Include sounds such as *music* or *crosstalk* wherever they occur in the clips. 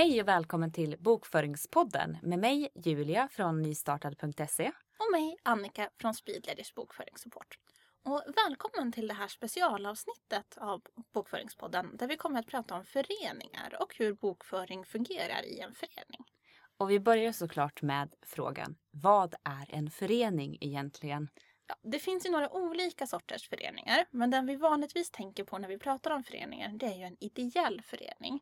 Hej och välkommen till Bokföringspodden med mig Julia från nystartad.se. Och mig Annika från Speedleaders bokföringssupport. Och välkommen till det här specialavsnittet av Bokföringspodden där vi kommer att prata om föreningar och hur bokföring fungerar i en förening. Och vi börjar såklart med frågan, vad är en förening egentligen? Ja, det finns ju några olika sorters föreningar, men den vi vanligtvis tänker på när vi pratar om föreningar, det är ju en ideell förening.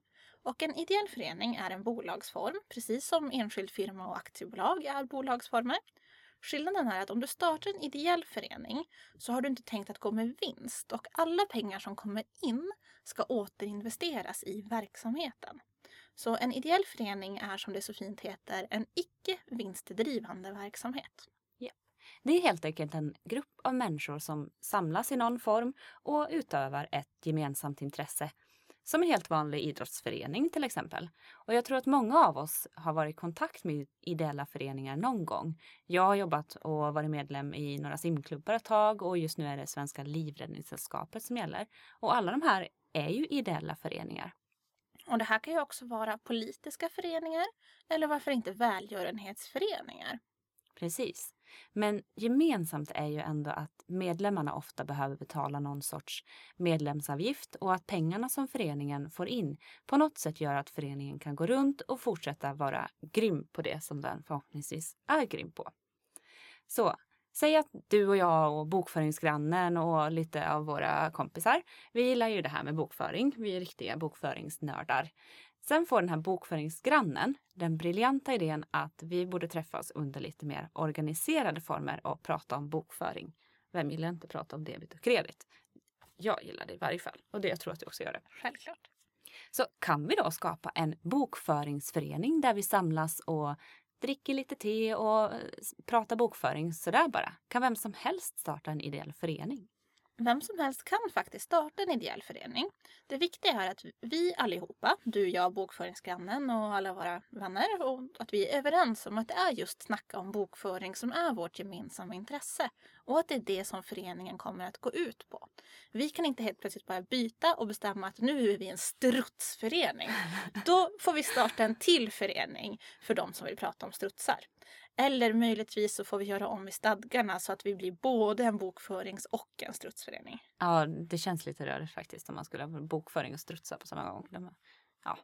Och en ideell förening är en bolagsform, precis som enskild firma och aktiebolag är bolagsformer. Skillnaden är att om du startar en ideell förening så har du inte tänkt att gå med vinst och alla pengar som kommer in ska återinvesteras i verksamheten. Så en ideell förening är som det så fint heter en icke vinstdrivande verksamhet. Det är helt enkelt en grupp av människor som samlas i någon form och utövar ett gemensamt intresse. Som en helt vanlig idrottsförening till exempel. Och jag tror att många av oss har varit i kontakt med ideella föreningar någon gång. Jag har jobbat och varit medlem i några simklubbar ett tag och just nu är det Svenska Livräddningssällskapet som gäller. Och alla de här är ju ideella föreningar. Och det här kan ju också vara politiska föreningar eller varför inte välgörenhetsföreningar. Precis. Men gemensamt är ju ändå att medlemmarna ofta behöver betala någon sorts medlemsavgift och att pengarna som föreningen får in på något sätt gör att föreningen kan gå runt och fortsätta vara grym på det som den förhoppningsvis är grym på. Så Säg att du och jag och bokföringsgrannen och lite av våra kompisar, vi gillar ju det här med bokföring. Vi är riktiga bokföringsnördar. Sen får den här bokföringsgrannen den briljanta idén att vi borde träffas under lite mer organiserade former och prata om bokföring. Vem gillar inte prata om debit och kredit? Jag gillar det i varje fall och det jag tror att du också gör det. Självklart. Så kan vi då skapa en bokföringsförening där vi samlas och dricker lite te och pratar bokföring sådär bara? Kan vem som helst starta en ideell förening? Vem som helst kan faktiskt starta en ideell förening. Det viktiga är att vi allihopa, du, jag, bokföringsgrannen och alla våra vänner, och att vi är överens om att det är just snacka om bokföring som är vårt gemensamma intresse. Och att det är det som föreningen kommer att gå ut på. Vi kan inte helt plötsligt bara byta och bestämma att nu är vi en strutsförening. *laughs* Då får vi starta en till förening för de som vill prata om strutsar. Eller möjligtvis så får vi göra om i stadgarna så att vi blir både en bokförings och en strutsförening. Ja, det känns lite rörigt faktiskt om man skulle ha bokföring och strutsa på samma gång. Ja.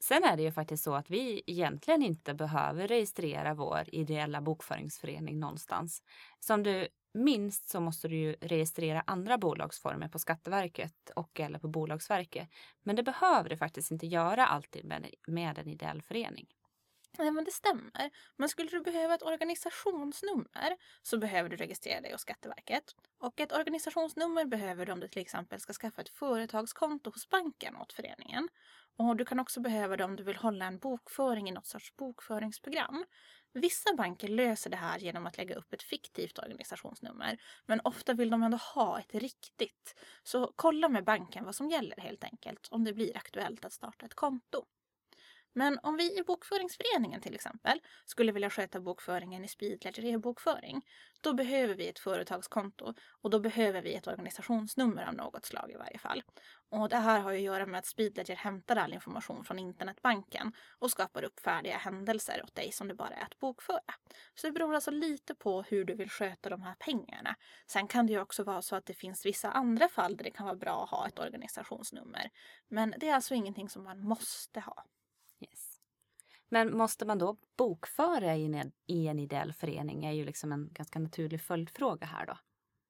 Sen är det ju faktiskt så att vi egentligen inte behöver registrera vår ideella bokföringsförening någonstans. Som du minst så måste du ju registrera andra bolagsformer på Skatteverket och eller på Bolagsverket. Men det behöver du faktiskt inte göra alltid med, med en ideell förening. Nej men det stämmer. Men skulle du behöva ett organisationsnummer så behöver du registrera dig hos Skatteverket. Och ett organisationsnummer behöver du om du till exempel ska skaffa ett företagskonto hos banken åt föreningen. Och du kan också behöva det om du vill hålla en bokföring i något sorts bokföringsprogram. Vissa banker löser det här genom att lägga upp ett fiktivt organisationsnummer. Men ofta vill de ändå ha ett riktigt. Så kolla med banken vad som gäller helt enkelt om det blir aktuellt att starta ett konto. Men om vi i bokföringsföreningen till exempel skulle vilja sköta bokföringen i Speedledger e-bokföring, då behöver vi ett företagskonto och då behöver vi ett organisationsnummer av något slag i varje fall. Och det här har ju att göra med att Speedledger hämtar all information från internetbanken och skapar upp färdiga händelser åt dig som det bara är att bokföra. Så det beror alltså lite på hur du vill sköta de här pengarna. Sen kan det ju också vara så att det finns vissa andra fall där det kan vara bra att ha ett organisationsnummer. Men det är alltså ingenting som man måste ha. Yes. Men måste man då bokföra i en, i en ideell förening är ju liksom en ganska naturlig följdfråga här då.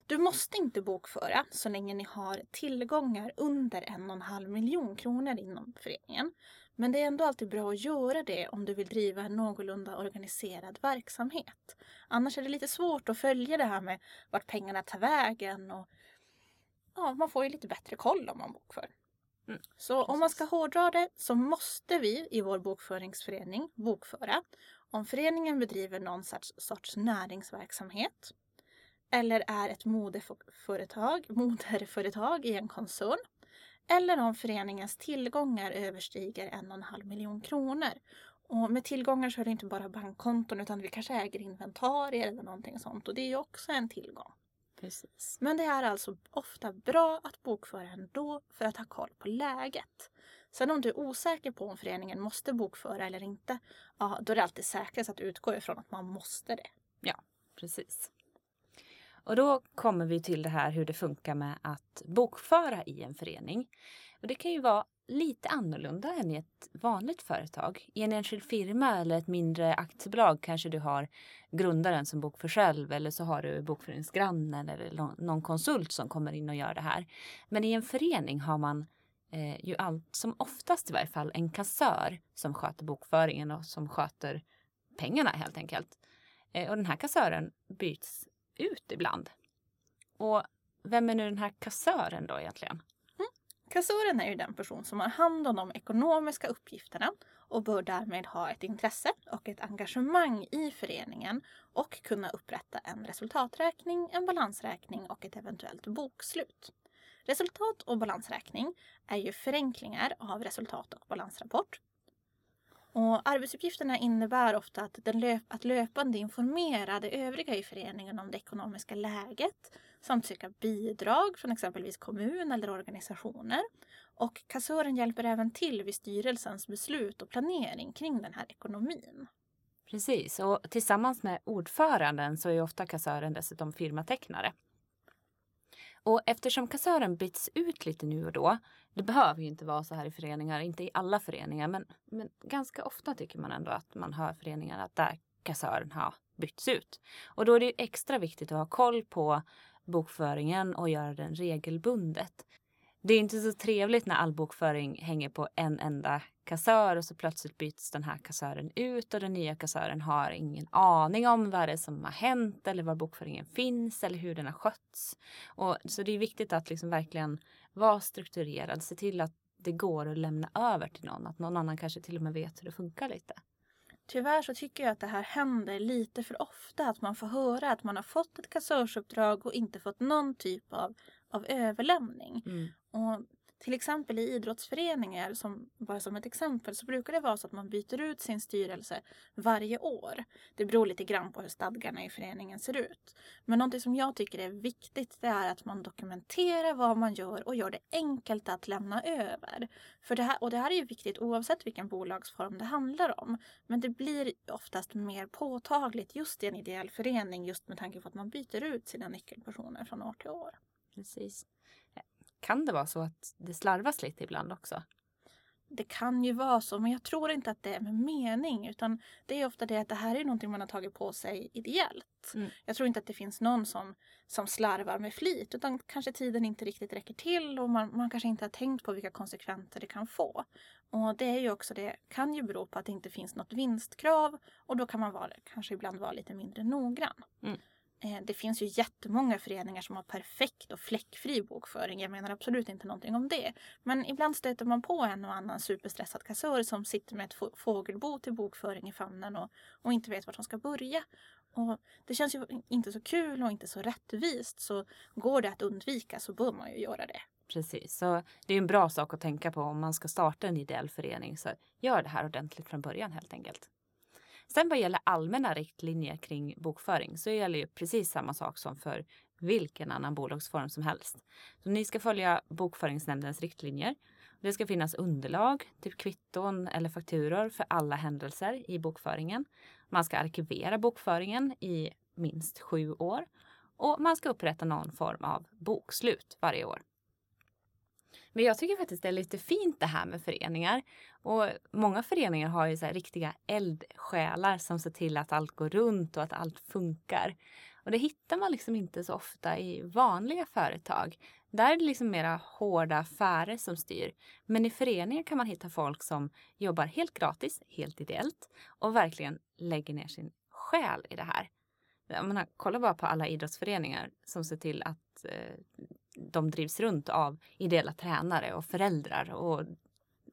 Du måste inte bokföra så länge ni har tillgångar under en och en halv miljon kronor inom föreningen. Men det är ändå alltid bra att göra det om du vill driva en någorlunda organiserad verksamhet. Annars är det lite svårt att följa det här med vart pengarna tar vägen och ja, man får ju lite bättre koll om man bokför. Mm. Så om man ska hårdra det så måste vi i vår bokföringsförening bokföra om föreningen bedriver någon sorts, sorts näringsverksamhet eller är ett moderföretag, *laughs* moderföretag i en koncern eller om föreningens tillgångar överstiger en och en halv miljon kronor. Och med tillgångar så är det inte bara bankkonton utan vi kanske äger inventarier eller någonting sånt och det är ju också en tillgång. Precis. Men det är alltså ofta bra att bokföra ändå för att ha koll på läget. Sen om du är osäker på om föreningen måste bokföra eller inte, ja, då är det alltid säkrast att utgå ifrån att man måste det. Ja, precis. Och då kommer vi till det här hur det funkar med att bokföra i en förening. Och det kan ju vara lite annorlunda än i ett vanligt företag. I en enskild firma eller ett mindre aktiebolag kanske du har grundaren som bokför själv eller så har du bokföringsgrannen eller någon konsult som kommer in och gör det här. Men i en förening har man eh, ju allt som oftast i varje fall en kassör som sköter bokföringen och som sköter pengarna helt enkelt. Eh, och den här kassören byts ut ibland. Och vem är nu den här kassören då egentligen? Kassören är ju den person som har hand om de ekonomiska uppgifterna och bör därmed ha ett intresse och ett engagemang i föreningen och kunna upprätta en resultaträkning, en balansräkning och ett eventuellt bokslut. Resultat och balansräkning är ju förenklingar av resultat och balansrapport och arbetsuppgifterna innebär ofta att, den löp att löpande informera de övriga i föreningen om det ekonomiska läget samt söka bidrag från exempelvis kommun eller organisationer. Och kassören hjälper även till vid styrelsens beslut och planering kring den här ekonomin. Precis, och tillsammans med ordföranden så är ofta kassören dessutom firmatecknare. Och eftersom kassören byts ut lite nu och då, det behöver ju inte vara så här i föreningar, inte i alla föreningar, men, men ganska ofta tycker man ändå att man hör föreningar att där kassören har bytts ut. Och då är det extra viktigt att ha koll på bokföringen och göra den regelbundet. Det är inte så trevligt när all bokföring hänger på en enda kassör och så plötsligt byts den här kassören ut och den nya kassören har ingen aning om vad det är som har hänt eller var bokföringen finns eller hur den har skötts. Och, så det är viktigt att liksom verkligen vara strukturerad, se till att det går att lämna över till någon, att någon annan kanske till och med vet hur det funkar lite. Tyvärr så tycker jag att det här händer lite för ofta, att man får höra att man har fått ett kassörsuppdrag och inte fått någon typ av, av överlämning. Mm. Och till exempel i idrottsföreningar, som, bara som ett exempel, så brukar det vara så att man byter ut sin styrelse varje år. Det beror lite grann på hur stadgarna i föreningen ser ut. Men någonting som jag tycker är viktigt det är att man dokumenterar vad man gör och gör det enkelt att lämna över. För det här, och det här är ju viktigt oavsett vilken bolagsform det handlar om. Men det blir oftast mer påtagligt just i en ideell förening just med tanke på att man byter ut sina nyckelpersoner från år till år. Precis kan det vara så att det slarvas lite ibland också? Det kan ju vara så, men jag tror inte att det är med mening. Utan det är ofta det att det här är någonting man har tagit på sig ideellt. Mm. Jag tror inte att det finns någon som, som slarvar med flit. Utan kanske tiden inte riktigt räcker till och man, man kanske inte har tänkt på vilka konsekvenser det kan få. Och det är ju också det, kan ju bero på att det inte finns något vinstkrav. Och då kan man vara, kanske ibland vara lite mindre noggrann. Mm. Eh, det finns ju jättemånga föreningar som har perfekt och fläckfri bokföring. Jag menar absolut inte någonting om det. Men ibland stöter man på en och annan superstressad kassör som sitter med ett fågelbo till bokföring i famnen och, och inte vet vart de ska börja. Och det känns ju inte så kul och inte så rättvist. Så går det att undvika så bör man ju göra det. Precis, så det är en bra sak att tänka på om man ska starta en ideell förening. Så gör det här ordentligt från början helt enkelt. Sen vad gäller allmänna riktlinjer kring bokföring så gäller ju precis samma sak som för vilken annan bolagsform som helst. Så ni ska följa bokföringsnämndens riktlinjer. Det ska finnas underlag, typ kvitton eller fakturor för alla händelser i bokföringen. Man ska arkivera bokföringen i minst sju år och man ska upprätta någon form av bokslut varje år. Men jag tycker faktiskt det är lite fint det här med föreningar. Och många föreningar har ju så riktiga eldsjälar som ser till att allt går runt och att allt funkar. Och det hittar man liksom inte så ofta i vanliga företag. Där är det liksom mera hårda affärer som styr. Men i föreningar kan man hitta folk som jobbar helt gratis, helt ideellt och verkligen lägger ner sin själ i det här. Jag menar, kolla bara på alla idrottsföreningar som ser till att eh, de drivs runt av ideella tränare och föräldrar och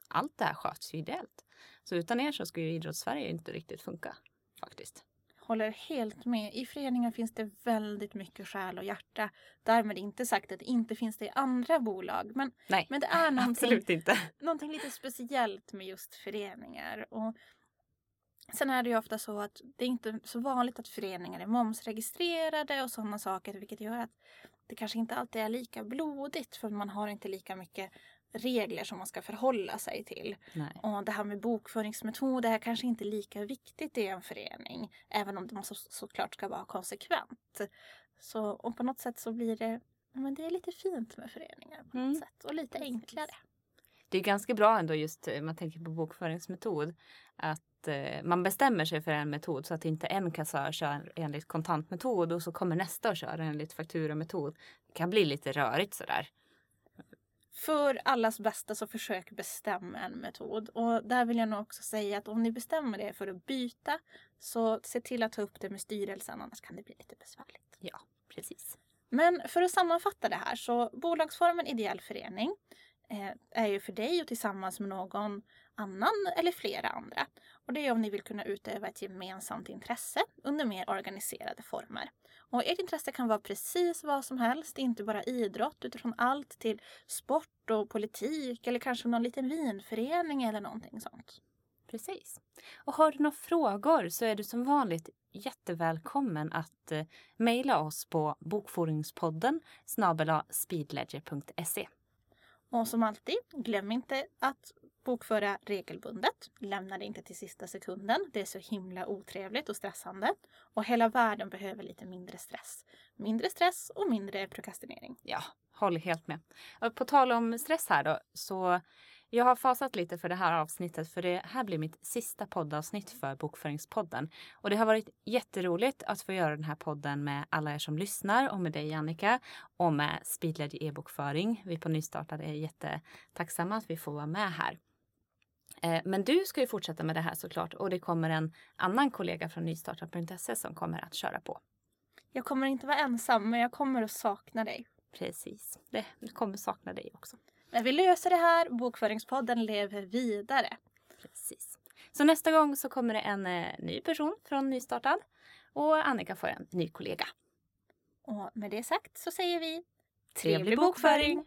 allt det här sköts ju ideellt. Så utan er så skulle ju idrottssverige inte riktigt funka faktiskt. Håller helt med. I föreningar finns det väldigt mycket själ och hjärta. Därmed inte sagt att det inte finns det i andra bolag. Men, Nej, men det är någonting, inte. någonting lite speciellt med just föreningar. Och Sen är det ju ofta så att det är inte så vanligt att föreningar är momsregistrerade och sådana saker vilket gör att det kanske inte alltid är lika blodigt för man har inte lika mycket regler som man ska förhålla sig till. Nej. Och det här med bokföringsmetoder är kanske inte lika viktigt i en förening. Även om man så, såklart ska vara konsekvent. Så och på något sätt så blir det, men det är lite fint med föreningar på något Mm. sätt. Och lite Precis. enklare. Det är ganska bra ändå just eh, man tänker på bokföringsmetod. Att eh, man bestämmer sig för en metod så att inte en kassör kör enligt kontantmetod och så kommer nästa och kör enligt fakturametod. Det kan bli lite rörigt sådär. För allas bästa så försök bestämma en metod. Och där vill jag nog också säga att om ni bestämmer er för att byta så se till att ta upp det med styrelsen annars kan det bli lite besvärligt. Ja, precis. Men för att sammanfatta det här så bolagsformen ideell förening eh, är ju för dig och tillsammans med någon annan eller flera andra. Och det är om ni vill kunna utöva ett gemensamt intresse under mer organiserade former. Och ert intresse kan vara precis vad som helst, inte bara idrott utifrån allt till sport och politik eller kanske någon liten vinförening eller någonting sånt. Precis. Och har du några frågor så är du som vanligt jättevälkommen att eh, mejla oss på bokföringspodden speedledger.se. Och som alltid, glöm inte att bokföra regelbundet. Lämna det inte till sista sekunden. Det är så himla otrevligt och stressande. Och hela världen behöver lite mindre stress. Mindre stress och mindre prokrastinering. Ja, håller helt med. På tal om stress här då, så jag har fasat lite för det här avsnittet för det här blir mitt sista poddavsnitt för Bokföringspodden. Och det har varit jätteroligt att få göra den här podden med alla er som lyssnar och med dig Annika och med Speedledger e-bokföring. Vi på Nystartad är jättetacksamma att vi får vara med här. Eh, Men du ska ju fortsätta med det här såklart och det kommer en annan kollega från nystartat.se som kommer att köra på. Jag kommer inte vara ensam, men jag kommer att sakna dig. Precis, det kommer sakna dig också. Men vi löser det här. Bokföringspodden lever vidare. Precis. Så nästa gång så kommer det en eh, ny person från Nystartad och Annika får en ny kollega. Och med det sagt så säger vi Trevlig bokföring.